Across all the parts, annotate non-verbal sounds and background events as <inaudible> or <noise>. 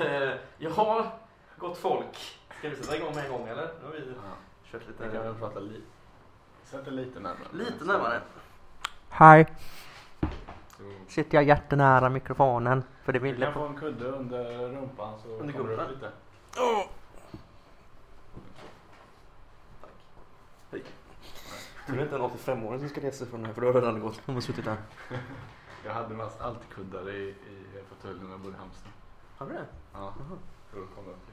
Eh, Jaha, gott folk. Ska vi sätta igång med en gång eller? Nu har vi Ja. kört Vi kan lite, väl prata lite. Sätt det lite närmare. lite närmare. Hej, sitter jag jättenära mikrofonen? För det du vill kan jag få en kudde under rumpan så Under kommer du upp lite. Tror du inte en 85-åring som ska resa från den här? För då har det redan gått. De har suttit där. <laughs> Jag hade mest alltid kuddar i, i fåtöljen när jag bodde i Halmstad. Har du det? Ja, lite.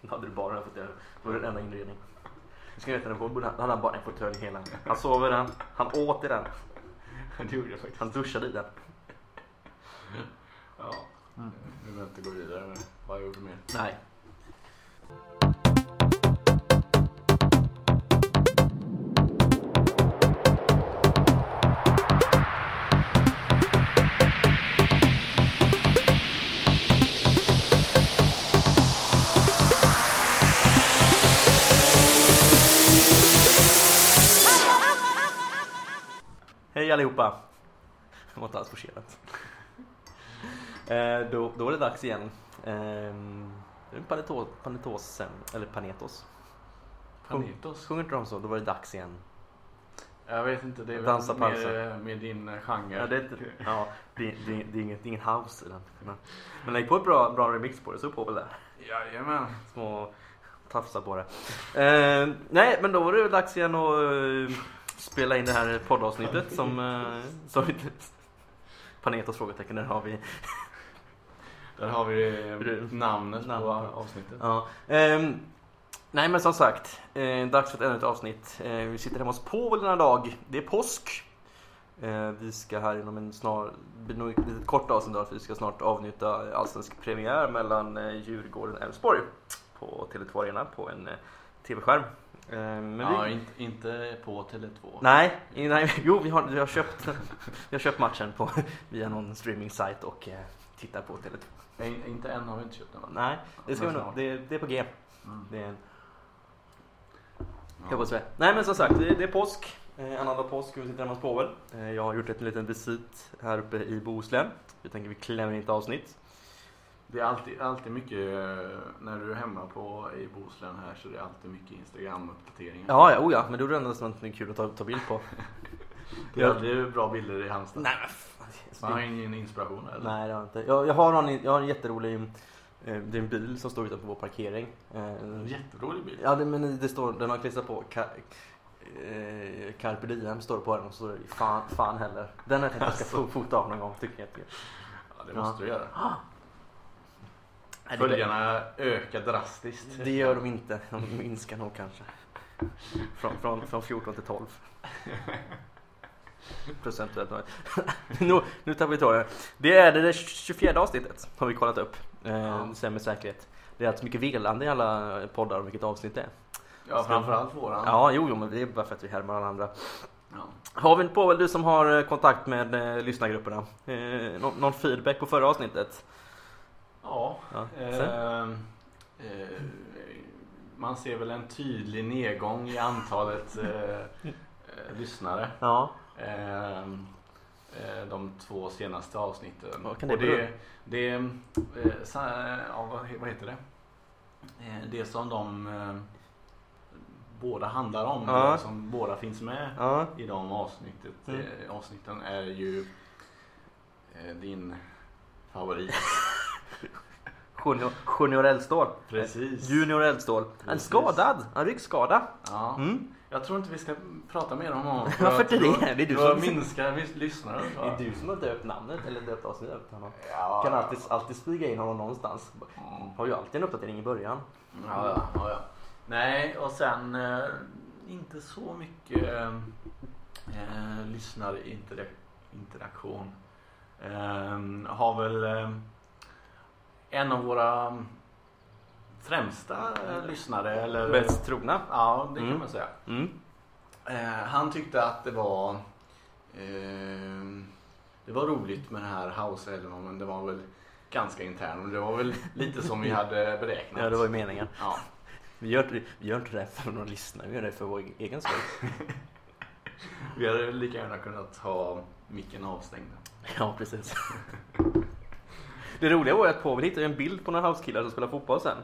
<laughs> Då hade du bara den för att det var den enda inredning. Du ska veta, han hade han bara en fåtölj hela. Han sov i den, han åt i den, Det gjorde jag faktiskt. han duschade i den. Ja. Mm. Nu vill jag inte gå vidare med vad jag gjorde mer. Nej. Hej allihopa! <laughs> Det var inte alls forcerat. <laughs> Eh, då, då var det dags igen. Det är en paneto, panetos, eh, eller panetos. Panetos? Sjunger inte de så? Då var det dags igen. Jag vet inte, det är Dansa väl mer med din eh, genre. Ja, det, är inte, ja, det, det, det, är inget, det är ingen house i den. Men, men lägg på ett bra, bra remix på det så på väl där. Jajamän. Små tafsar på det. Eh, nej, men då var det dags igen att eh, spela in det här poddavsnittet som, uh, som Panetos frågetecken, där har vi Där har vi eh, namnet namn på avsnittet. Ja. ehm, nej men som sagt, eh, dags för ett ännu ett avsnitt. Eh, vi sitter hemma hos Povel denna dag. Det är påsk. Eh, vi ska här inom en snar, blir nog ett litet kort avsnitt för vi ska snart avnjuta allsvensk premiär mellan eh, Djurgården och Elfsborg på Tele2 Arena på en eh, TV-skärm. Eh, men ja, vi, inte, inte på Tele2. nej, nej, jo vi har, vi har köpt, vi har köpt matchen på, via någon streaming-sajt och eh, tittar på Tele2. Nej, inte än har vi inte köpt den va? Nej, det ska vi nog, det, det är på G. Mm. Det är en Ja. Jag hoppas. Nej men som sagt, det, det är påsk. Eh, annandag påsk och vi sitter hemma hos Povel. Eh, jag har gjort ett liten visit här uppe i Bohuslän. Vi tänker vi klämmer in ett avsnitt. Det är alltid, alltid mycket, eh, när du är hemma på, i Bohuslän här så är det alltid mycket Instagram-uppdateringar. Ja, ja, oh ja, men då är det ändå något kul att ta, ta bild på. Det är aldrig bra bilder i Halmstad. Nej men. Man har ingen inspiration eller? Nej det har jag inte. Jag, jag, har någon, jag har en jätterolig, eh, det är en bil som står utanför vår parkering. Eh, En jätterolig bild. Ja, det, men det står, den har klistrat på ka, eh, Carpe Diem står det på den och så står det fan, fan heller. Den har jag tänkt att jag ska fo- fota av någon gång, tycker jag. Ja, det måste du göra. Följarna ökar drastiskt. Det gör de inte. De minskar nog kanske. Från, från, från 14 till 12. <laughs> Procentuellt. nu, nu tar vi i det. Det är det 24 avsnittet har vi kollat upp. Eh. Sen med säkerhet. Det är alltså mycket velande i alla poddar om vilket avsnitt det är. Ja, framförallt våran. Ja, jo, jo, men det är bara för att vi härmar alla andra. Ja. Har vi på väl du som har eh, kontakt med eh, lyssnargrupperna? Eh, någon, någon feedback på förra avsnittet? Ja. Eh, eh, man ser väl en tydlig nedgång i antalet eh, eh, lyssnare. Ja. Eh, eh, de två senaste avsnitten. Vad kan det Och bero? det, det eh, så, ja, vad, heter det? Eh, det som de eh, båda handlar om, Ja. som båda finns med Ja. i de avsnittet, Mm. eh, avsnitten är ju eh, din favorit. <laughs> Junior, junior Eldstål. Precis. Junior Eldstål. Precis. skadad. En ryggskada. Ja. Mm. Jag tror inte vi ska prata mer om honom. Varför inte det? Det är du som- minskar lyssnare. Det är du som har döpt namnet eller döpt avsnittet efter honom. Ja, Kan alltid, alltid smyga in honom någonstans. Mm. Har ju alltid en uppdatering i början. Ja, ja, ja, ja. Nej, och sen eh, inte så mycket eh, eh, lyssnarinteraktion. Eh, har väl eh, en av våra främsta eh, lyssnare, eller Bäst trogna. Ja, det kan Mm. man säga. Mm. Eh, han tyckte att det var eh, Det var roligt med den här House men det var väl ganska intern och det var väl lite som vi hade <laughs> beräknat. Ja, det var ju meningen. Ja. <laughs> Vi gör, inte- vi gör inte det för någon lyssnare, vi gör det för vår egen skull. <laughs> Vi hade lika gärna kunnat ha micken avstängd. Ja, precis. Det roliga var ju att Povel hittade en bild på några housekillar som spelar fotboll sen.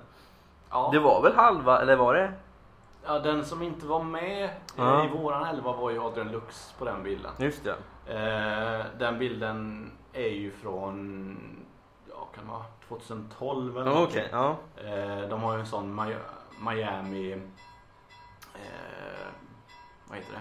Ja. Det var väl halva, eller var det? ja, den som inte var med Ja. i våran elva var ju Adrian Lux på den bilden. Just det. Eh, den bilden är ju från, ja kan vara 2012 eller någonting. Okej, ja. Eh, de har ju en sån Mi- Miami, eh, vad heter det?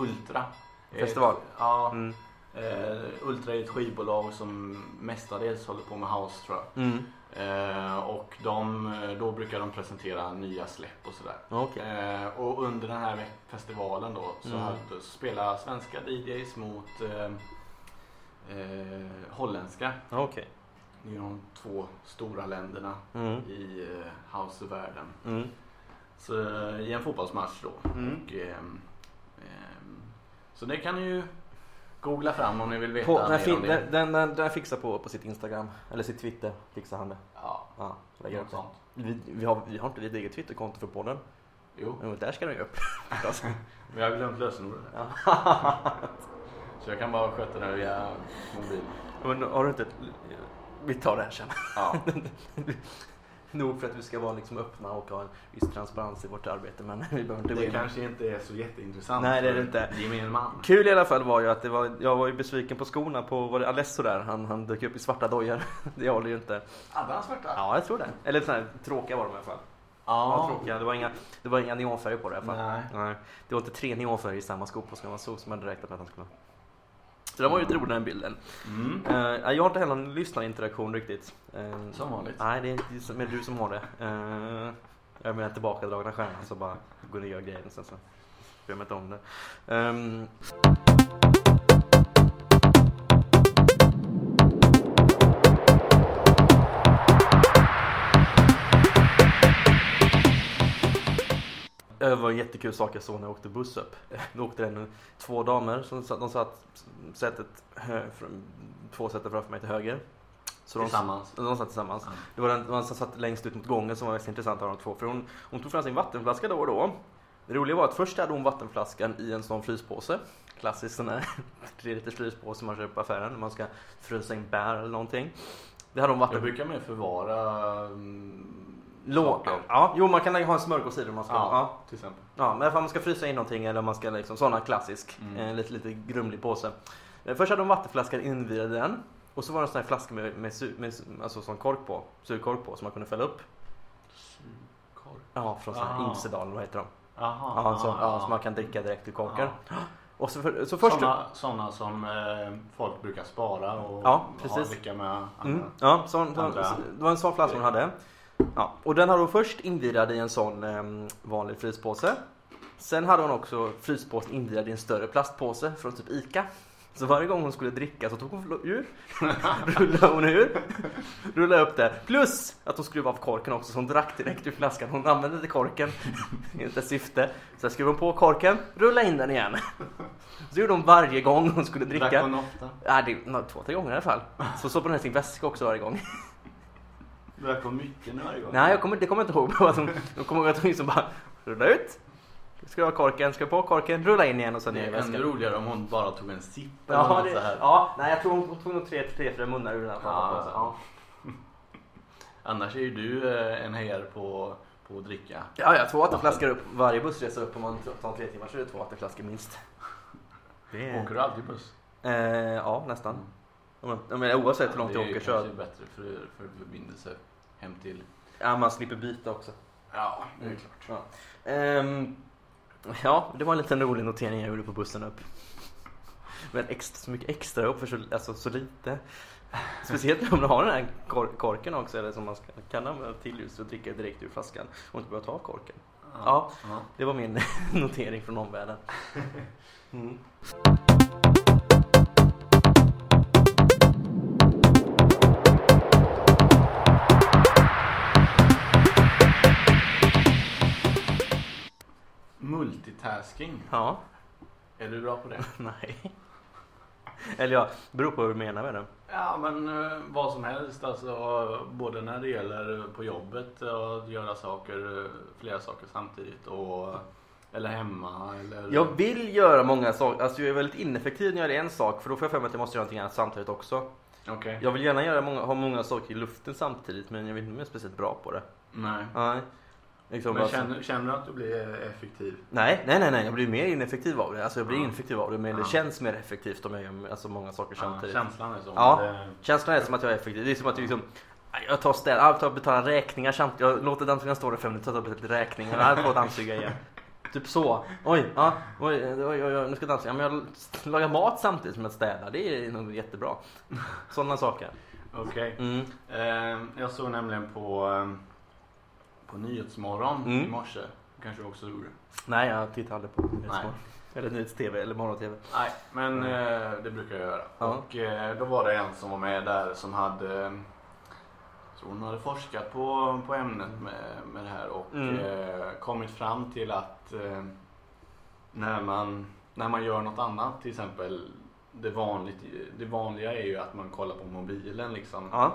Ultra. Festival. Ett, ja, Mm. Eh, Ultra är ett skivbolag som mestadels håller på med house tror jag. Mm. Eh, och de, då brukar de presentera nya släpp och sådär. Okej. Eh, och under den här festivalen då så, Mm. hade, spelar svenska DJs mot eh, eh, holländska. Okej. Det är de två stora länderna Mm. i eh, housevärlden. Mm. Så i en fotbollsmatch då. Mm. Och, ehm, ehm, så det kan ju googla fram om ni vill veta På, den, mer fin, om det. den, den, den, fixar på, på sitt Instagram, eller sitt Twitter fixar han det. Ja, Ja, lägger något det. sånt. Vi, vi, har, vi har inte ett eget Twitterkonto för podden. Jo, Jo, där ska den ju upp. <laughs> men jag har glömt lösenordet. <laughs> Så jag kan bara sköta det via mobil. Men har du inte... Vi tar det här sen. Ja. <laughs> <laughs> Nog för att vi ska vara liksom öppna och ha en viss transparens i vårt arbete men <laughs> vi behöver inte Det kanske inte är så jätteintressant Nej, det är det inte. gemene man. Kul i alla fall var ju att det var, jag var ju besviken på skorna på, var det Alesso där? Han, han dök upp i svarta dojor. <laughs> Det håller ju inte. Hade han svarta? Ja, jag tror det. Eller sådana här tråkiga var de i alla fall. Ja, tråkiga. Det var inga, det var inga neonfärger på det i alla fall. Nej. Nej. Det var inte tre neonfärger i samma sko på man så som jag hade räknat med att han skulle ha. Så det var ju lite rolig den bilden. Mm. Eh, jag har inte heller någon lyssnarinteraktion riktigt. Eh, Som vanligt. Nej, det är det är mer du som har det. Uh, jag är med tillbakadragna stjärnan så bara går och gör grejen sen så bryr jag mig inte om det. Ehm, Det var en jättekul sak jag såg när jag åkte buss upp. Då åkte det en, två damer som satt, de satt sätet, fr- två sätten framför mig till höger. Så de, Tillsammans. de satt tillsammans. Ja. Det var den den som satt längst ut mot gången som var mest intressant av de två. För hon, hon tog fram sin vattenflaska då och då. Det roliga var att först hade hon vattenflaskan i en sån fryspåse. Klassisk sån här <laughs> 3 liters fryspåse man köper på affären när man ska frysa in bär eller någonting. Det hade hon Jag vatten... brukar med förvara mm, Lå- saker. Ja, jo man kan ha en smörgås i det om man ska. Ja, Ja. till exempel. Ja, men ifall man ska frysa in någonting eller om man ska liksom, sådana klassisk, Mm. eh, lite, lite grumlig påse. Eh, Först hade de vattenflaskan invirad i den. Och så var det en sån här flaska med, med, med alltså sån kork på, surkork på som man kunde fälla upp. Surkorv. Ja, från sån här Aha. Imsedal, vad heter de? Jaha. Ja, så, ja, ja, så man kan dricka direkt ur korken. Och så, för, så först... Såna, såna som eh, folk brukar spara och Ja, ha dricka med andra. Mm, ja, sån, Andra. det var en sån flaska hon hade. Ja, och den hade hon först invirad i en sån eh, vanlig fryspåse. Sen hade hon också fryspåsen invirad i en större plastpåse från typ ICA. Så varje gång hon skulle dricka så tog hon ur, <laughs> rullade hon ur, rullade upp det. Plus att hon skruvade av korken också så hon drack direkt ur flaskan. Hon använde <laughs> inte korken i ett syfte. Sen skruvade hon på korken, rullade in den igen. <laughs> Så gjorde hon varje gång hon skulle dricka. Drack hon ofta? Ja, det, nå- två, tre gånger i alla fall. Så stoppade hon i sin väska också varje gång. Drack hon mycket varje gång? Nej, jag kommer, det kommer jag inte ihåg. <laughs> Bara att hon, jag kommer ihåg att hon liksom bara rulla ut, skruva korken, skruva på korken, rulla in igen och sen Det ner i är ännu väskan. roligare om hon bara tog en sipp eller Ja, något det, så här. ja, nej jag tror hon, hon tog nog tre, tre, fyra munnar ur den här Ja. Ja. <laughs> Annars är ju du eh, en hejar på, på att dricka. ja, jag två vattenflaskor upp varje bussresa upp om man tar en tre timmar så är det två vattenflaskor minst. Det Åker du alltid buss? eh, ja, nästan. Om om Oavsett hur långt jag åker Det är så kanske bättre för, för förbindelse hem till... ja, man slipper byta också. Ja, det är Mm. klart. Ja. Ehm, ja, det var en liten rolig notering jag gjorde på bussen upp. Men extra, så mycket extra jobb för så, alltså, så lite. Speciellt om du har den här kor- korken också, eller som man kan använda till just att dricka direkt ur flaskan och inte behöva ta korken. Ja. ja. Det var min <laughs> notering från omvärlden. <laughs> Mm. Multitasking. Ja, Är du bra på det? <laughs> nej. Eller ja, beror på hur du menar med det. Ja, men eh, vad som helst. Alltså, både när det gäller på jobbet att göra saker, eh, flera saker samtidigt och eller hemma eller... Jag vill göra många saker, alltså jag är väldigt ineffektiv när jag gör en sak för då får jag för mig att jag måste göra någonting annat samtidigt också. Okej. Jag vill gärna göra många, ha många saker i luften samtidigt men jag vet inte om jag är speciellt bra på det. Nej. Nej. Liksom Men bara- känner, känner du att du blir effektiv? Nej, nej, nej, nej, jag blir mer ineffektiv av det. Alltså jag blir Ja. ineffektiv av det men Ja. det känns mer effektivt om jag gör alltså, många saker samtidigt. känslan är så. Ja. Det, Känslan är som att jag är effektiv. Det är som att jag liksom jag tar ställ, jag tar betalar räkningar samtidigt. Jag låter dammsugaren stå där fem minuter, tar upp lite räkningar. Jag får dammsuga igen. Typ så. Oj, ja, oj, oj, oj, nu ska jag dammsuga. Men jag lagar mat samtidigt som jag städar. Det är nog jättebra. Sådana saker. Okej. Mm. Eh, jag såg nämligen på, eh, på Nyhetsmorgon Mm. i morse. kanske du också gjorde. Nej, jag tittar aldrig på. Nyhetsmorgon. Eller Nyhets-TV eller Morgon-TV. Nej, men eh, det brukar jag göra. Ja. Och eh, då var det en som var med där som hade så hon hade forskat på, på ämnet med, med det här och Mm. eh, kommit fram till att eh, när, man, när man gör något annat, till exempel det, vanligt, det vanliga är ju att man kollar på mobilen liksom Ja.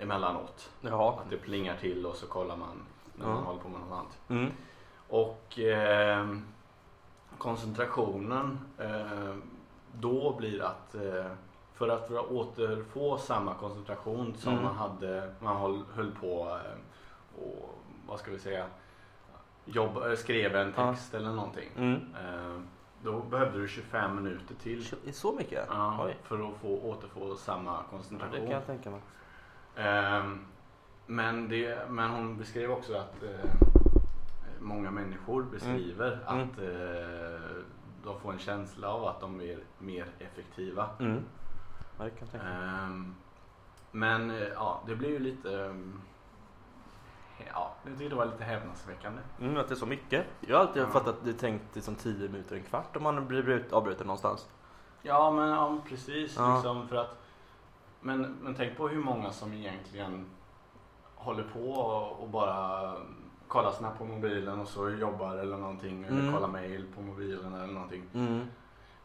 Emellanåt. Ja. Att det plingar till och så kollar man när Ja. man håller på med något annat. Mm. Och eh, koncentrationen eh, då blir att eh, för att återfå samma koncentration som Mm. man hade, man höll, höll på eh, och vad ska vi säga, jobb, eh, skrev en Ja. text eller någonting. Mm. Eh, då behövde du 25 minuter till Så mycket? ja, för att få återfå samma Ja, koncentration. det kan jag tänka mig. Ehm, men, det, men hon beskrev också att eh, många människor beskriver Mm. att eh, de får en känsla av att de är mer effektiva. Mm. Ja, det kan jag tänka mig. Ehm, men eh, ja, det blir ju lite Ja, jag tyckte det var lite häpnadsväckande. Mm, att det är så mycket. Jag har alltid Ja. fattat att det tänkt liksom 10 minuter, en kvart om man blir ut- avbruten någonstans. Ja, men ja, precis. Ja. Liksom för att, men, men tänk på hur många som egentligen håller på och, och bara kollar snabbt på mobilen och så jobbar eller någonting. Eller Mm. kollar mail på mobilen eller någonting. Mm.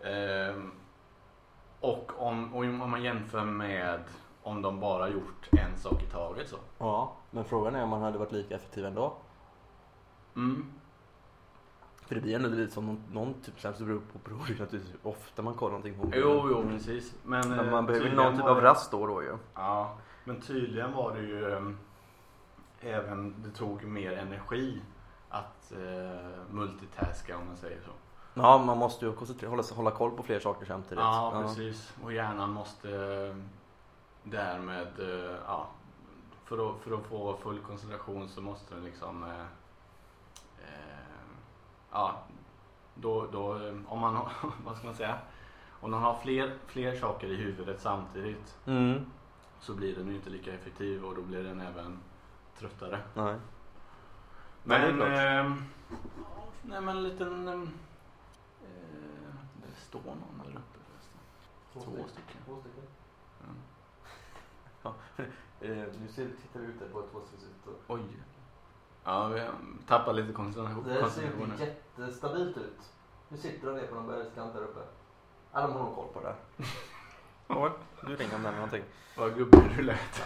Ehm, och om, om man jämför med om de bara gjort en sak i taget så. Ja, men frågan är om man hade varit lika effektiv ändå. Mm. För det blir ändå lite som någon, någon typ, sen så beror det på beror det naturligtvis hur ofta man kollar någonting på. Jo, jo, precis. Men, Men eh, man behöver tydligen någon typ av rast då då ju. Ja, men tydligen var det ju ehm, även, det tog mer energi att eh, multitaska om man säger så. Ja, man måste ju koncentrera, hålla, hålla koll på fler saker samtidigt. Ja, precis. Och hjärnan måste eh, därmed, eh, ja, för att, för att få full koncentration så måste den liksom, eh, eh, ja, då, då, eh, om man har, <laughs> vad ska man säga, om man har fler, fler saker i huvudet samtidigt Mm. så blir den ju inte lika effektiv och då blir den även tröttare. Nej. Men, ehm, ja, nej men en liten, ehm, eh, det står någon där uppe förresten. Två stycken. Två stycken. Mm. <laughs> Eh, nu ser, tittar vi ut där på två stycken. Oj. Ja, vi tappar lite koncentration. Det ser inte jättestabilt ut. Nu sitter de ner på någon bergskant där uppe. Ja, de har nog koll på det. <laughs> Oj, nu ringer de där med någonting. Vad gubbig du lät.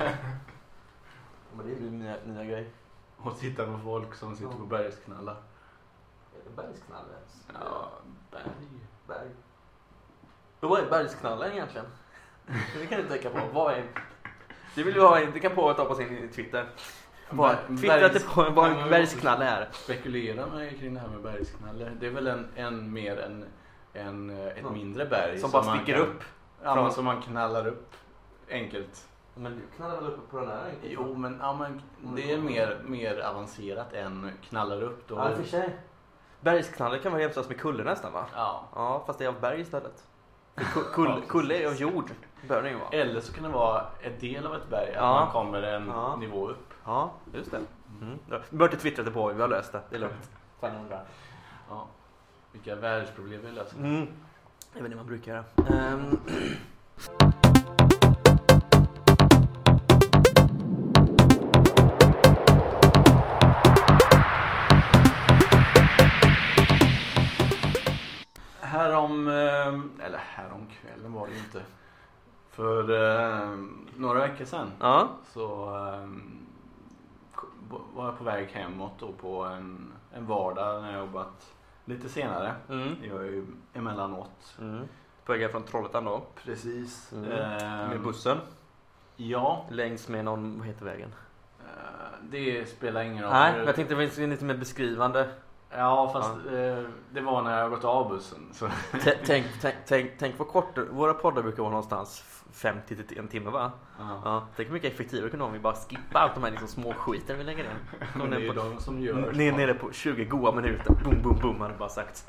Men det är ju nya, nya grej. Och titta på folk som sitter på bergsknallar. Är det bergsknalle ens? Ja, berg. Berg. Och vad är bergsknallen egentligen? Det kan du tänka på. Vad är... Det vill du ha, det kan på ta på sin Twitter. Bara Ber- Twittra bergs- till på en men- bergsknalle är. Spekulera mig kring det här med bergsknalle. Det är väl en, en mer en, en, eh, ett Ja. mindre berg. Som bara man sticker kan- upp. Ja, från- som man knallar upp. Enkelt. Men du knallar väl upp på den här? inte? Jo, men, ja, men det är mer, mer avancerat än knallar upp. Då. Ja, för sig. Bergsknalle kan vara jämställt med kulle nästan va? Ja. Ja, fast det är av berg istället. För ku- <laughs> Kulle, kulle är av jord. Bör det ju vara. Eller så kan det vara en del av ett berg, att Ja. man kommer en Ja. nivå upp. Ja, just det. Mm. Ja, Vi behöver inte twittra det på, vi har löst det. Det är lugnt. <laughs> Fan, jag undrar. Ja. Vilka världsproblem vi löser. Mm. Det är väl det man brukar göra. Ehm, Härom, eh, eller härom kvällen var det ju inte. För eh, några veckor sedan ja. så eh, var jag på väg hemåt då på en, en vardag när jag jobbat lite senare. Mm. Det gör jag ju emellanåt. Mm. På väg från Trollhättan då. Precis. Mm. Ehm, Med bussen. Ja, Längs med någon, vad heter vägen? eh, det spelar ingen roll. Nej, jag tänkte det var lite mer beskrivande. Ja, fast eh, det var när jag gått av bussen. Tänk, tänk, tänk, tänk vad kort, våra poddar brukar vara någonstans 50 till en timme va? Ja. Ja, tänk hur mycket effektivare det kunde vara om vi bara skippar allt de här liksom små skiten vi lägger in. <laughs> Men det är ju på, de som gör ner, nere på 20 goa minuter. Boom, boom, boom hade bara sagt.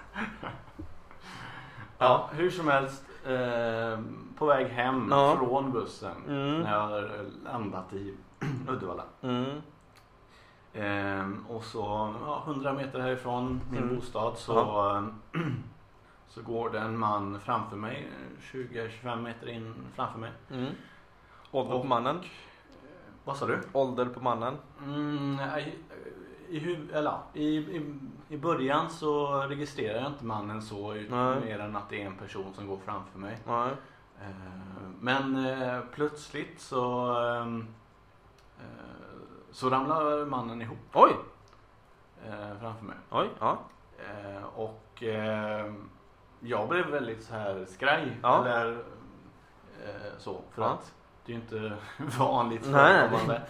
Ja, hur som helst. Eh, på väg hem Ja. från bussen Mm. när jag landat i <clears throat> Uddevalla. Mm. Ehm, och så ja, 100 meter härifrån min Mm. bostad så, <clears throat> så går det en man framför mig, 20-25 meter in framför mig. Mm. Ålder på mannen. Vad sa du? Ålder på mannen. Mm, i, i, eller, i, i, I början så registrerar jag inte mannen så Nej. mer än att det är en person som går framför mig. Nej. Eh, Men eh, plötsligt så ehm, eh, så ramlar mannen ihop Oj! eh, framför mig. Oj, ja. Eh, Och eh, jag blev väldigt så här skraj. Ja. Eller eh, så. För Ja. att det är ju inte <laughs> vanligt Nej, nej. förekommande.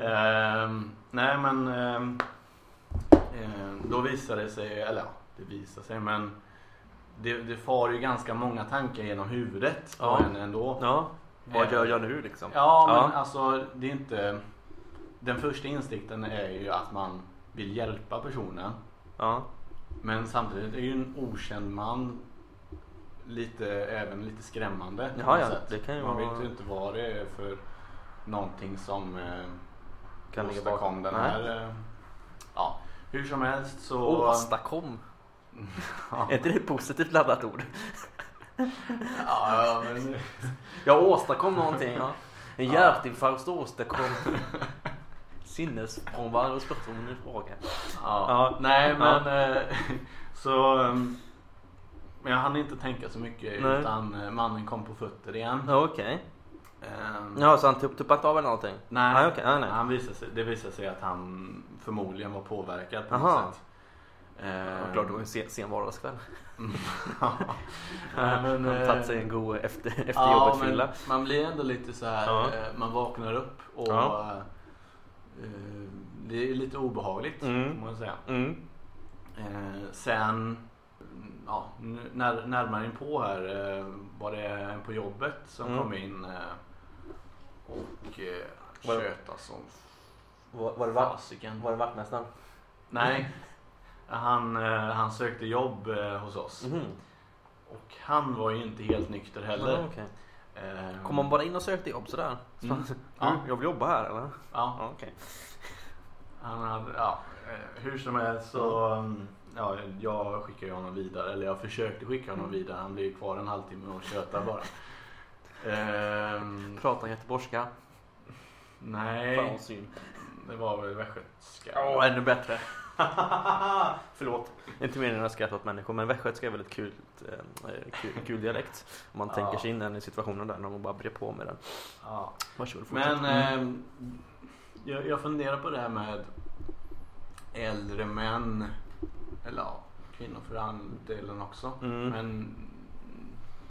Ehm, nej men ehm, då visade det sig, eller ja, det visade sig men det, det far ju ganska många tankar genom huvudet på Ja. en ändå. Ja. Vad Eh, gör jag nu liksom? Ja, men alltså det är inte... Den första instinkten är ju att man vill hjälpa personen. Ja. Men samtidigt är ju en okänd man lite, även lite skrämmande. Jaha, ja, sätt. det kan ju man vara- vet ju inte vad det är för någonting som eh, Kan ligga åstadkom bakom. den här. Eh, ja, hur som helst så... Åstadkom. <laughs> ja, Är inte det ett positivt laddat ord? <laughs> ja, men, <laughs> Jag åstadkom någonting. Ja. En hjärtinfarkt åstadkom sinnesfrånvaro hos personen i fråga. ja. Ja. Nej, Ja. men eh, <laughs> så... ehm, Men jag hann inte tänka så mycket Nej. utan eh, mannen kom på fötter igen. Ja, Okej. Ehm, Ja, så han tupp- tuppade inte av eller någonting? Nej, Nej, okej. Nej, nej. Han visade sig, det visade sig att han förmodligen var påverkad på Aha. något sätt. Ja, Ehm, klart det var en sen, sen vardagskväll. <laughs> ja. <laughs> Men, Han eh, tagit sig en god efter, efter ja, jobbet men fylla. Man blir ändå lite så här, Ja. eh, man vaknar upp och Ja. Eh, det är lite obehagligt Mm. får man säga. Mm. Eh, sen, ja, när, närmare in på här eh, var det en på jobbet som Mm. kom in eh, och eh, Var- tjötade som Var, var, det fasiken. var det vaktmästaren? Nej, han, eh, han sökte jobb eh, hos oss. Mhm. Och han var ju inte helt nykter heller. Ja, okej. Eh, Kom man bara in och sökte jobb sådär? Mm. Så, Ja. "Du, Jag vill jobba här eller? Ja, Ja, okej. han hade, ja, eh, hur som helst så mm, ja, jag skickade honom vidare. Eller jag försökte skicka honom Mm. vidare. Han blev kvar en halvtimme och tjötade bara. Ehm, Pratar göteborgska. Fan nej, synd. det var väl västgötska. Åh, ännu bättre. <laughs> Förlåt. Inte meningen att skratta åt människor men västgötska är väldigt kul, eh, kul, kul dialekt. Om man tänker sig in den i situationen där när man bara brer på med den. Ja. Varsågod. Men eh, jag, jag funderar på det här med äldre män. Eller ja, kvinnor för den delen också. Mm. Men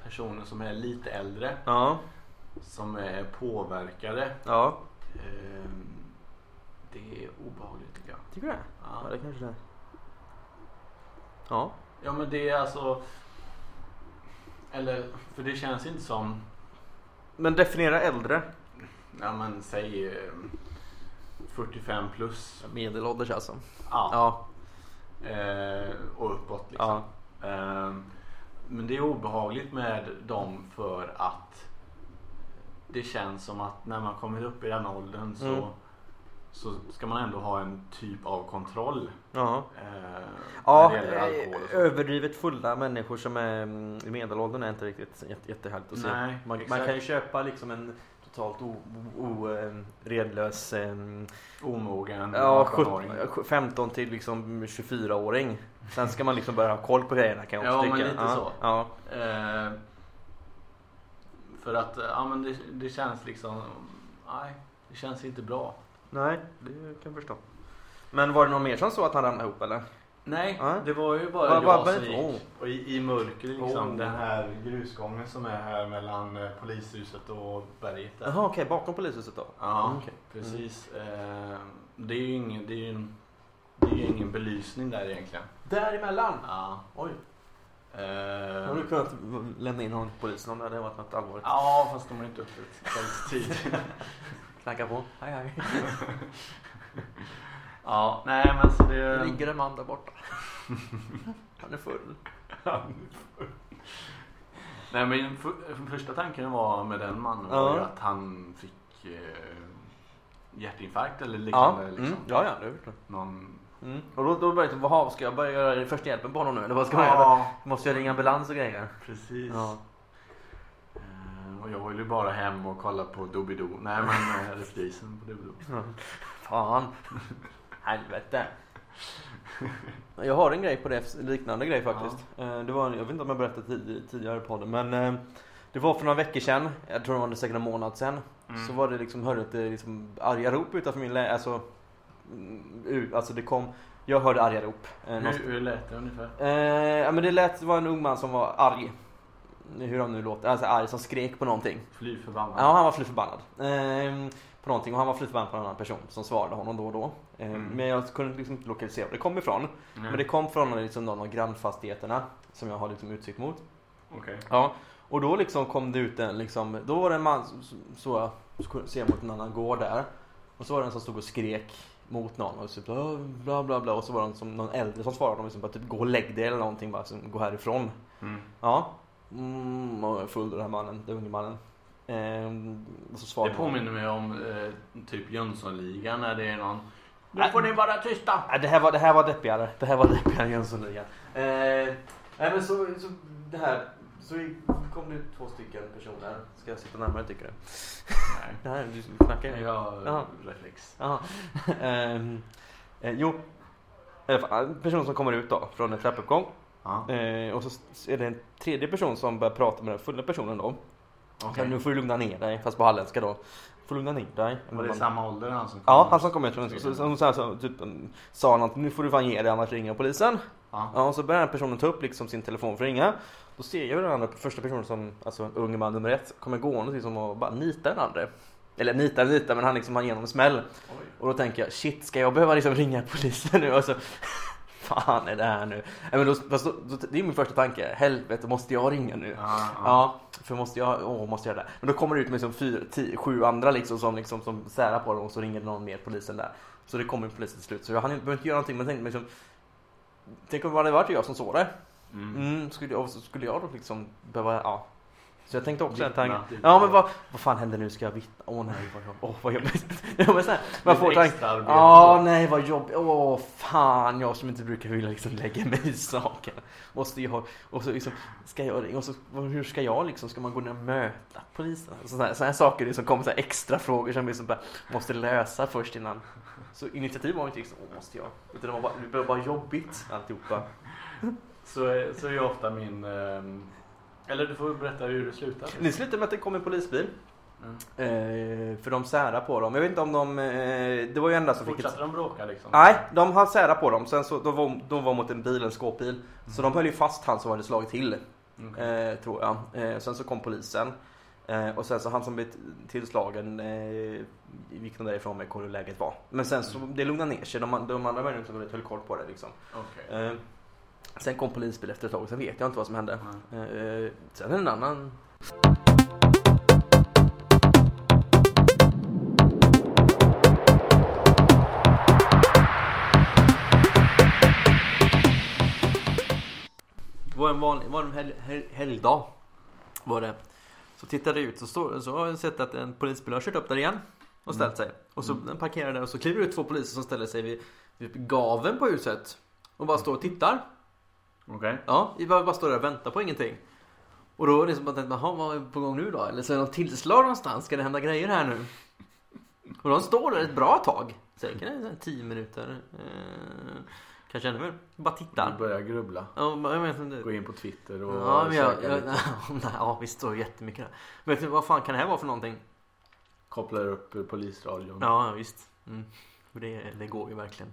personer som är lite äldre. Ja, Som är påverkade. ja. Eh, det är obehagligt tycker du det? Ja, Ja. det kanske det är. Ja. ja men det är alltså. Eller för det känns inte som. Men definiera äldre. Ja men säg eh, 45 plus. Medelålders alltså. Ja. Ja. Eh, och uppåt liksom. Ja. Ehm, Men det är obehagligt med dem för att det känns som att när man kommer upp i den åldern så, Mm. Så ska man ändå ha en typ av kontroll. Ja. Eh, Ja, överdrivet fulla människor som är mm, i medelåldern är inte riktigt jätte, jättehärligt att se. Nej, man, man kan ju köpa liksom en totalt oredlös Omogen ja, 18-åring. 17 15 till liksom 24-åring. Sen ska man liksom börja ha koll på grejerna kan jag också Ja, men tycka. lite ja, så. Ja. Eh, för att ja, men det, det känns liksom, nej, det känns inte bra. Nej, det kan jag förstå. Men var det någon mer som så att han ramlade ihop eller? Nej, Nej. det var ju bara jag bara- som gick. Och i, i mörker liksom. Oh. Den här grusgången som är här mellan eh, polishuset och berget. Jaha okej, bakom polishuset då? Ja, Mm, okej. precis. Eh, det är ju ingen, det är ju en, det är ju ingen belysning där egentligen. Däremellan? Ja. Oj. Eh, Har du kunnat lämna in någon till polisen om det hade varit något allvarligt? ja, fast de är inte uppe kvällstid. <laughs> Knacka på. Hej hej. <laughs> ja, nej men så Det det... ligger en man där borta. <laughs> Han är full. Nej men för, för första tanken var med den mannen var Ja. ju att han fick eh, hjärtinfarkt eller Ja, liknande. mm. Liksom. ja, ja, det är det. Någon... Mm. Och då, då började jag vad ska jag börja göra första hjälpen på honom nu? Eller vad ska man göra? Ja, Måste jag ringa ambulans och grejer? precis. Ja. Och jag ville bara hem och kolla på Doobidoo. Nej men eh, reprisen på Doobidoo. Fan. Helvete. Jag har en grej på det, liknande grej faktiskt. Eh, Det var, jag vet inte om jag berättade tid, tidigare på det men eh, det var för några veckor sedan, jag tror det var säkert en månad sedan. Mm. Så var det liksom, hörde ett liksom arga rop utanför min lägenhet. Alltså, mm, alltså det kom, jag hörde arga rop. Hur, hur lät det ungefär? Eh, ja men det lät, det var en ung man som var arg. Hur han nu låter, alltså arg som skrek på någonting. Fly förbannad. Ja, han var fly förbannad. Eh, på någonting och han var fly förbannad på en annan person som svarade honom då och då. Eh, Mm. Men jag kunde liksom inte lokalisera var det kom ifrån. Mm. Men det kom från liksom någon av grannfastigheterna som jag har liksom utsikt mot. Okej. Ja, och då liksom kom det ut en liksom, då var det en man, så, jag ser mot en annan gård där. Och så var det en som stod och skrek mot någon och så typ "Åh, bla bla bla och så var det som någon äldre som svarade dem liksom bara typ gå och lägg dig eller någonting bara, så, gå härifrån. Mm. Ja, mm, och full den här mannen, den unge mannen. Ehm, så Det påminner mig om eh, typ Jönssonligan när det är någon Nu får ni vara tysta! Nej, det här var, det här var deppigare. Det här var deppigare än Jönssonligan. Eh, nej men så, så det här. Så kom det två stycken personer. Ska jag sitta närmare tycker du? Nej. <laughs> Nej, du knackar ju. Ja. reflex. Jaha. <laughs> Ehm, eh, jo. En person som kommer ut då från en trappuppgång. Ja. Eh, och så är det en tredje person som börjar prata med den fulla personen då. Så nu får du lugna ner dig, fast på halländska då. Får lugna ner dig. Var det Man- samma ålder han som kom? Ja, han som kom ut så, så, så, så, här, typ, mm, sa han att nu får du fan ge dig annars ringer jag polisen. Ja. Ja, och så börjar den personen ta upp liksom sin telefon för att ringa. Då ser jag den andra, första personen som, alltså unge man nummer ett, kommer gående liksom och bara nitar den andra. Eller nitar nitar men han liksom igenom en smäll. Oj. Och då tänker jag shit ska jag behöva liksom ringa polisen nu? Alltså, <laughs> fan är det här nu? Nej, men då, fast då, då, det är min första tanke, helvete måste jag ringa nu? Ja, ja. Ja, för måste jag, åh måste jag det? Men då kommer det ut med liksom fyra, tio, sju andra liksom som, liksom som särar på dem och så ringer någon mer polisen där. Så det kommer polisen till slut. Så jag hann inte, behöver inte göra någonting men tänkte liksom Tänk om det hade varit jag som såg det. Mm. Mm, skulle, så skulle jag då liksom behöva, ja. Så jag tänkte också en tanke. Ja men vad, vad fan händer nu? Ska jag vittna? Åh nej vad jobbigt. Åh vad jobbigt. <laughs> Ja, men här, man får Lite tanke. extra arbete. Ja nej vad jobbigt. Åh fan jag som inte brukar vilja liksom lägga mig i saken. Måste jag ha, och så liksom, ska jag, och så, hur ska jag liksom, ska man gå ner och möta polisen? Sådana här, här saker liksom kommer så här extra frågor som liksom bara måste lösa först innan. Så initiativ var inte liksom, åh måste jag? Utan det var bara, det var bara jobbigt alltihopa. Så, så är ju ofta min... ehm, eller du får berätta hur det slutar. Det slutade med att det kom en polisbil. Mm. Eh, för de särar på dem. Jag vet inte om de... Eh, det var ju enda som fick ett... Fortsatte de bråka liksom? Nej, de har särat på dem. Sen så, de, var, de var mot en bil, en skåpbil. Så de höll ju fast han som hade slagit till. Okej. Eh, tror jag. Sen så kom polisen. Och sen så han som blev tillslagen gick de därifrån med hur läget var. Men sen så det lugnade ner sig. De, de andra människorna som höll koll på det liksom. Okej. Eh, sen kom polisbil efter ett tag. Sen vet jag inte vad som hände. Nej. Eh, sen en annan Det var en vanlig, var en hel, hel, helgdag. Var det. Så tittade jag ut så, så har jag sett att en polisbil har kört upp där igen. Och ställt sig. Och så den parkerar där och så kliver det ut två poliser som ställer sig vid, vid gaven på huset. Och bara står och tittar. Okej. Ja, vi bara, bara står där och väntar på ingenting. Och då är det som att jaha, vad är på gång nu då? Eller så är det något tillslag någonstans? Ska det hända grejer här nu? Och de står där ett bra tag. Säkert en sån 10 minuter. Eh, kanske ännu mer. Bara Du tittar. börjar grubbla. Ja, jag vet inte. Gå in på Twitter och Ja, men jag, lite. <laughs> nej, ja, visst står jättemycket där. Men vet du, vad fan kan det här vara för någonting? Kopplar upp eh, polisradion. Ja, ja, visst. Mm. Det, det går ju verkligen.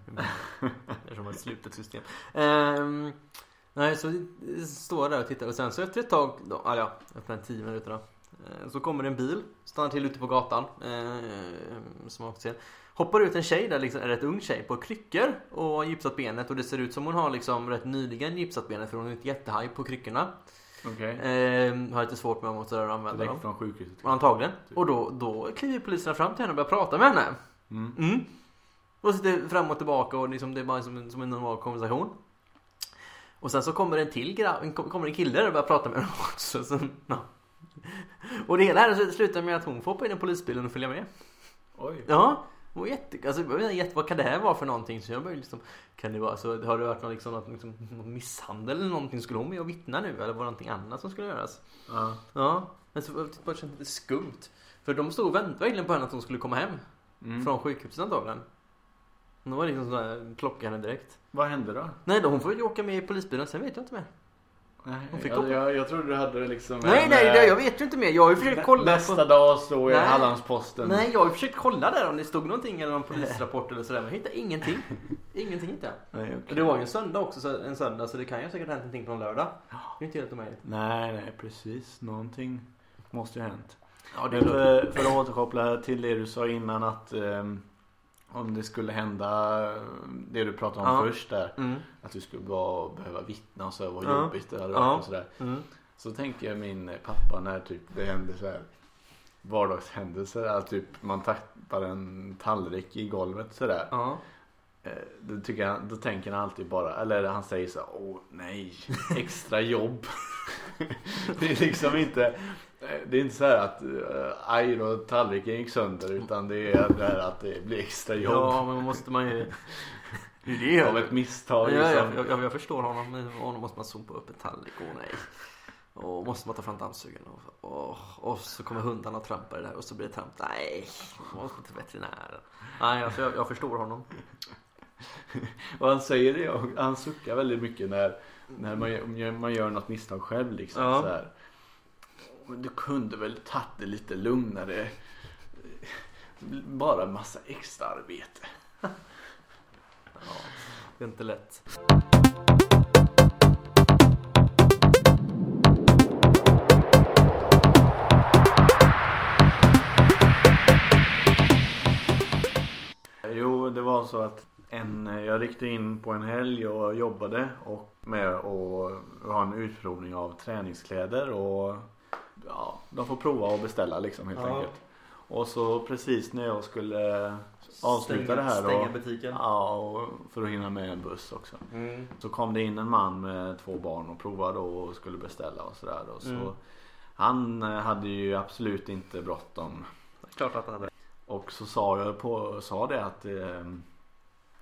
Eftersom <laughs> det är ett slutet system. Ehm, nej, så står jag där och tittar och sen så efter ett tag, då, ah, ja, efter en tio minuter då. eh, Så kommer en bil, stannar till ute på gatan. Eh, som ser. Hoppar ut en tjej där, liksom, en rätt ung tjej på kryckor och har gipsat benet och det ser ut som hon har liksom rätt nyligen gipsat benet för hon är inte jättehaj på kryckorna. Okej. Eh, har lite svårt med att använda dem. Från sjukhuset. Antagligen. Och då, då kliver poliserna fram till henne och börjar prata med henne. Mm. Mm. Och sitter fram och tillbaka och liksom det är bara som som en normal konversation. Och sen så kommer en till grabb, kommer en kille där och börjar prata med henne <laughs> också. Så, ja. Och det hela här slutar med att hon får hoppa in i polisbilen och följa med. Oj. Ja. Och jätte, alltså, jätte, vad kan det här vara för någonting? Så jag började liksom, kan det vara så, har det varit någon, liksom, något, liksom, någon misshandel eller någonting? Skulle hon med och vittna nu? Eller var det någonting annat som skulle göras? Ja. Ja, men så det bara kändes lite skumt. För de stod och väntade verkligen på henne att hon skulle komma hem. Mm. Från sjukhuset antagligen. Det var liksom sådär, plocka henne direkt. Vad hände då? Nej då, hon får ju åka med i polisbilen, sen vet jag inte mer. Nej, Hon fick jag, hoppa. jag, jag trodde du hade liksom Nej en, nej, eh, det, jag vet ju inte mer. Jag har ju försökt kolla Nästa på... dag står i Nej. Hallandsposten. Nej, jag har ju försökt kolla där om det stod någonting eller någon polisrapport eller sådär, men jag hittade ingenting. <laughs> Ingenting hittade jag. Nej, okej. det var ju en söndag också, så en söndag, så det kan ju säkert ha hänt någonting på en lördag. Det är inte helt omöjligt. nej, nej, precis. Någonting måste ju ha hänt. Ja, det är klart. för, för att återkoppla till det du sa innan att ehm, om det skulle hända eh, det du pratade om Ja. först där. Mm. Att du skulle bara behöva vittna och så vad Ja. jobbigt det hade Ja. varit och sådär. Mm. Så tänker jag min pappa när typ det händer så här vardagshändelser. Att typ man tappar en tallrik i golvet sådär. Ja. Eh, Då, tycker jag, då tänker han alltid bara, eller han säger så åh nej, extra jobb. <laughs> det är liksom inte, det är inte så här att uh, aj då tallriken gick sönder utan det är det här att det blir extra jobb ja, men måste man ju... <laughs> Det är av ett misstag. Ja, liksom. jag, jag, jag förstår honom. Men Honom måste man sopa upp en tallrik. Åh nej. Och måste man ta fram dammsugaren. Och, och, och så kommer hundarna och trampar det här. Och så blir det tramp. Nej, man måste till veterinären. Nej, alltså, jag, jag förstår honom. <laughs> Och han säger det, han suckar väldigt mycket när, när man, gör- man gör något misstag själv liksom. Ja. Så här. Men du kunde väl tagit det lite lugnare. Bara en massa extra arbete. Ja, det är inte lätt. Jo, det var så att en, jag ryckte in på en helg och jobbade och med att ha en utprovning av träningskläder och ja, de får prova och beställa liksom helt Ja. enkelt. Och så precis när jag skulle avsluta det här Stänga då, butiken. ja, och för att hinna med en buss också. Mm. Så kom det in en man med två barn och provade och skulle beställa och sådär då. Så Mm. Han eh, hade ju absolut inte bråttom. Klart att han hade. Och så sa jag på, sa det att eh,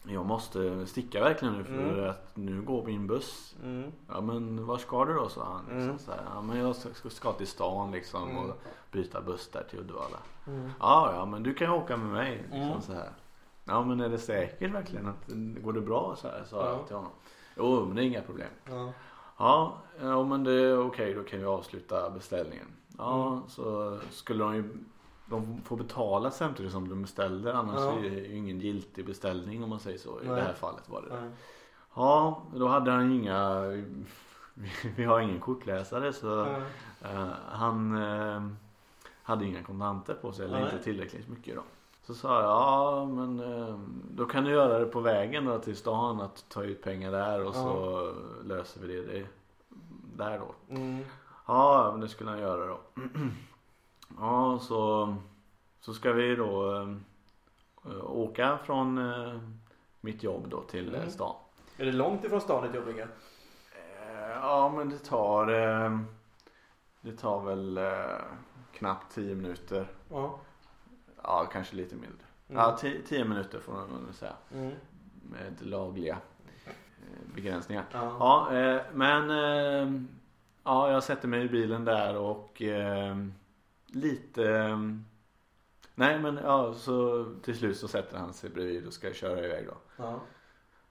jag måste sticka verkligen nu för Mm. att nu går min buss. Mm. Ja men var ska du då? sa han. Liksom, Mm. så här, ja men jag ska, ska till stan liksom Mm. och byta buss där till Uddevalla. Mm. Ja ja men du kan ju åka med mig. Liksom, Mm. så här. Ja men är det säkert verkligen? Att, går det bra? Så här, sa Ja. jag till honom. Jo men det är inga problem. Ja. Ja, ja men det är okej då kan vi avsluta beställningen. Ja så skulle de ju de får betala samtidigt som de beställde annars Ja. är det ju ingen giltig beställning om man säger så. I Nej. det här fallet var det. Nej. Ja, då hade han inga <laughs> Vi har ingen kortläsare så eh, han eh, hade inga kontanter på sig eller Nej. inte tillräckligt mycket då. Så sa jag, ja men eh, då kan du göra det på vägen då till stan att ta ut pengar där och så löser vi det, det där då. Mm. Ja, men det skulle han göra då. <clears throat> ja, så, så ska vi då eh, åka från eh, mitt jobb då till eh, Mm. stan. Är det långt ifrån stan ditt jobb? Eh, Ja men det tar Det tar väl knappt 10 minuter. Ja. Ja kanske lite mindre. Mm. Ja 10 minuter får man väl säga. Mm. Med lagliga begränsningar. Ja. Ja men Ja jag sätter mig i bilen där och Lite eh, Nej men ja så till slut så sätter han sig bredvid och ska köra iväg då. Ja.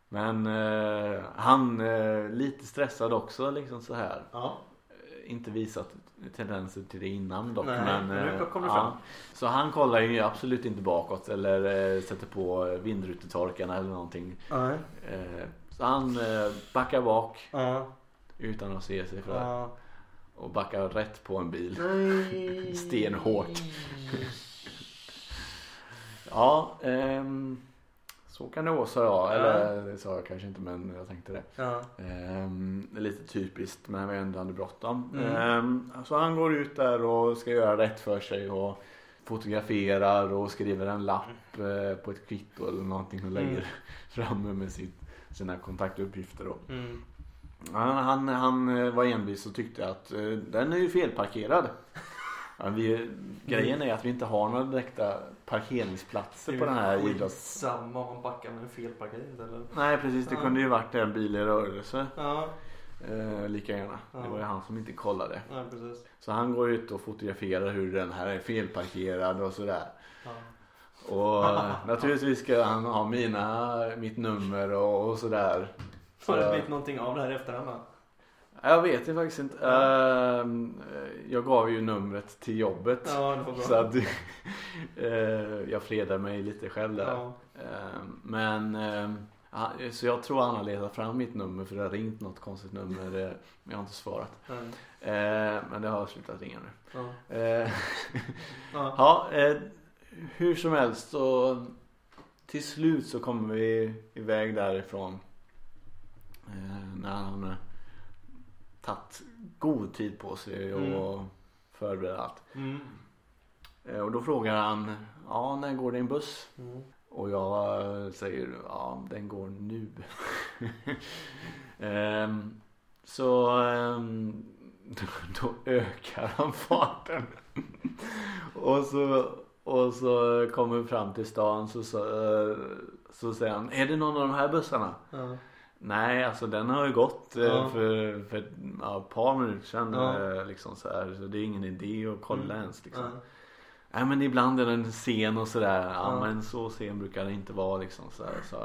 Men eh, han eh, lite stressad också liksom så här. Ja. inte visat tendenser till det innan dock. Nej, men, men nu eh, kom det fram. Så han kollar ju absolut inte bakåt eller eh, sätter på vindrutetorkarna eller någonting. Nej. Eh, så han eh, backar bak Ja. utan att se sig för. Ja. Och backar rätt på en bil. <laughs> Stenhårt. Ja, ehm, så kan det vara sa jag. Eller det sa jag kanske inte men jag tänkte det. Ja. Ehm, det är lite typiskt men vi ändå hade bråttom. Mm. Ehm, så han går ut där och ska göra rätt för sig och fotograferar och skriver en lapp eh, på ett kvitto eller någonting och lägger Mm. <laughs> framme med sitt, sina kontaktuppgifter. Då. Mm. Han, han, han eh, var envis och tyckte att eh, den är ju felparkerad. Ja, vi, grejen är att vi inte har några direkta parkeringsplatser på den här idrotts... Samma om man backar med en felparkering eller? Nej precis, det Ja. kunde ju varit en bil i rörelse. Ja. Eh, lika gärna. Det Ja. var ju han som inte kollade. Ja precis. Så han går ut och fotograferar hur den här är felparkerad och sådär. Ja. Och eh, naturligtvis ska han ha mina, mitt nummer och, och sådär. Har det Så- blivit någonting av det här i efterhand? Jag vet ju faktiskt inte. Ehm, jag gav ju numret till jobbet. Ja det. Så att <laughs> eh, jag fredar mig lite själv där. Ja. Ehm, men ehm, så jag tror han har letat fram mitt nummer för det har ringt något konstigt nummer. eh, Men jag har inte svarat. Nej. Men det har slutat ringa nu. <laughs> Ja. Ja. eh, hur som helst så till slut så kommer vi iväg därifrån. Eh, när han har tagit god tid på sig och Mm. förberett allt. Mm. Eh, och då frågar han, ja när går din buss? Mm. Och jag eh, säger, ja den går nu. <laughs> Ehm, så ehm, <laughs> då, då ökar han farten. <laughs> och, så, och så kommer vi fram till stan så, så, eh, så säger han, är det någon av de här bussarna? Ja. Nej, alltså den har ju gått eh, Ja. för, för ett ja, par minuter sedan. Ja. eh, Liksom så, här, så det är ingen idé att kolla Mm. ens. Liksom. Ja. Nej men ibland är den sen och sådär. Ja, men så sen brukar det inte vara liksom. Så, här, så,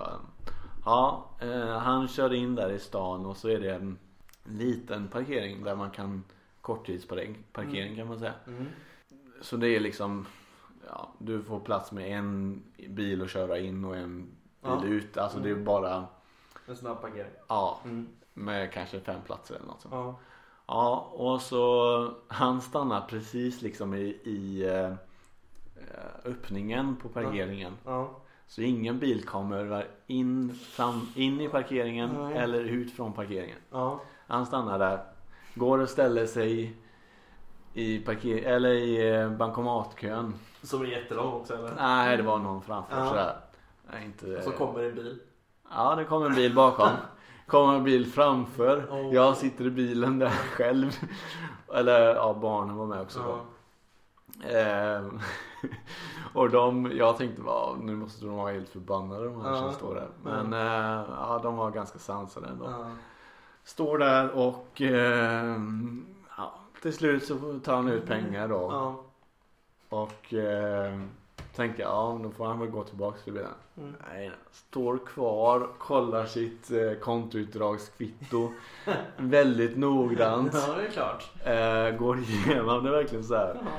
ja, eh, han kör in där i stan och så är det en liten parkering där man kan korttidsparkering parkering kan man säga. Mm. Så det är liksom ja, du får plats med en bil att köra in och en bil ut. Alltså det är Mm. bara En snabb parkering. ja, Mm. med kanske fem platser eller något sånt. Ja. Ja, och så han stannar precis liksom i, i eh, öppningen på parkeringen. Ja. Så ingen bil kommer in, fram, in i parkeringen Nej. eller ut från parkeringen. Ja. Han stannar där, går och ställer sig i, parker eller i eh, bankomatkön. Som är jättelång också eller? Nej, det var någon framför Ja. sådär. Nej, inte, Och så kommer en bil. Ja, det kommer en bil bakom. Kommer en bil framför. Oh. Jag sitter i bilen där själv. Eller ja, barnen var med också. då. Ja. Ehm, <laughs> och de, jag tänkte bara, nu måste de vara helt förbannade de här Ja. som står där. Men eh, ja, de var ganska sansade ändå. Står där och ehm, ja, till slut så tar han ut pengar då. Och eh, tänker ja, då får han väl gå tillbaka till bilen. Mm. Nej, står kvar, kollar sitt eh, kontoutdragskvitto <laughs> väldigt noggrant. Ja, det är klart. Eh, går igenom det verkligen så här. Ja.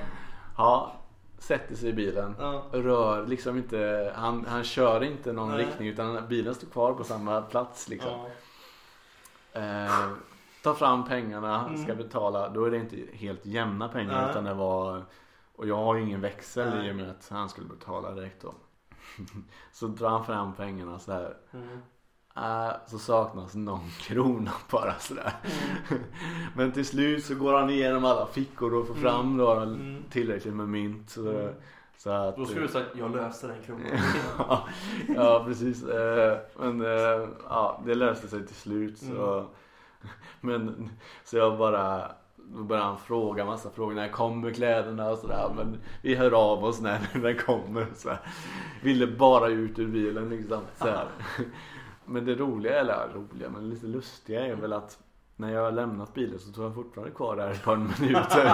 Ja, sätter sig i bilen. Ja. Rör liksom inte, han, han kör inte någon Nej. riktning utan bilen står kvar på samma plats liksom. Ja. Eh, tar fram pengarna, Mm. ska betala. Då är det inte helt jämna pengar Nej. utan det var och jag har ju ingen växel Nej. i och med att han skulle betala direkt då. <laughs> så drar han fram pengarna så här. Mm. Äh, så saknas någon <laughs> krona bara sådär. Mm. <laughs> Men till slut så går han igenom alla fickor och får Mm. fram då Mm. tillräckligt med mynt. Så, Mm. så att, Då skulle du säga jag löser den kronan. ja, ja precis. Eh, Men eh, ja, det löste sig till slut. Så, Mm. men, så jag bara då började han fråga massa frågor. När kommer kläderna och sådär. Men vi hör av oss när <laughs> den kommer. Så här. Ville bara ut ur bilen liksom. Så. <laughs> Men det roliga, eller ja, roliga, men lite lustiga är väl att när jag har lämnat bilen så tog han fortfarande kvar där ett par minuter. <laughs>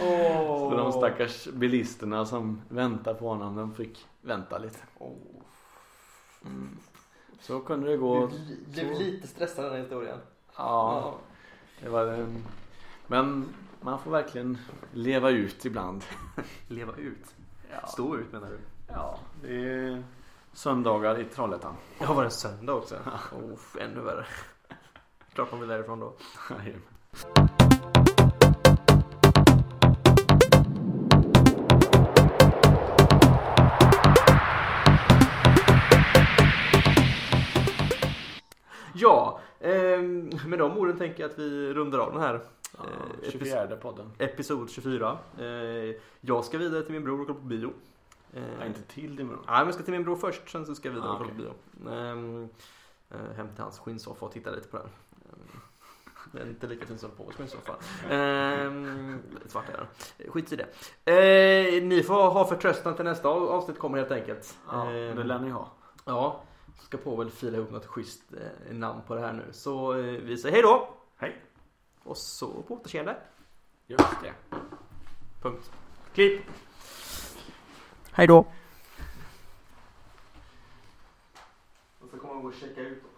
Åh. Så de stackars bilisterna som väntar på honom, de fick vänta lite. Mm. Så kunde det gå. Du blev så. lite stressad i den här historien. Ja, Det var en... Men man får verkligen leva ut ibland. <laughs> Leva ut. Ja, Stå ut menar du? ja det är söndagar i Trollhättan. Ja, var det en söndag också? Oh, ännu värre. Klart man vill därifrån då. Ja, med de orden tänker jag att vi rundar av den här Ja, eh, episod- 24 podden. episod 24. Eh, jag ska vidare till min bror och kolla på bio. Eh, Ja, inte till din bror. Nej, men jag ska till min bror först, sen så ska jag vidare Ah, och kolla på bio. Ehm, eh, hem till hans skinnsoffa och titta lite på den. Ehm, Den är inte lika fin som på skinnsoffa. Ehm, svart är den. Skit i det. Eh, ni får ha förtröstan till nästa av- avsnitt kommer helt enkelt. Ja, Ehm, det lär ni ha. Ja, ska på väl fila ihop något schysst eh, namn på det här nu. Så eh, vi säger hej då! Hej. Och så på återseende. Just det. Punkt. Klipp! Hej då! Och så kommer man gå och checka ut också.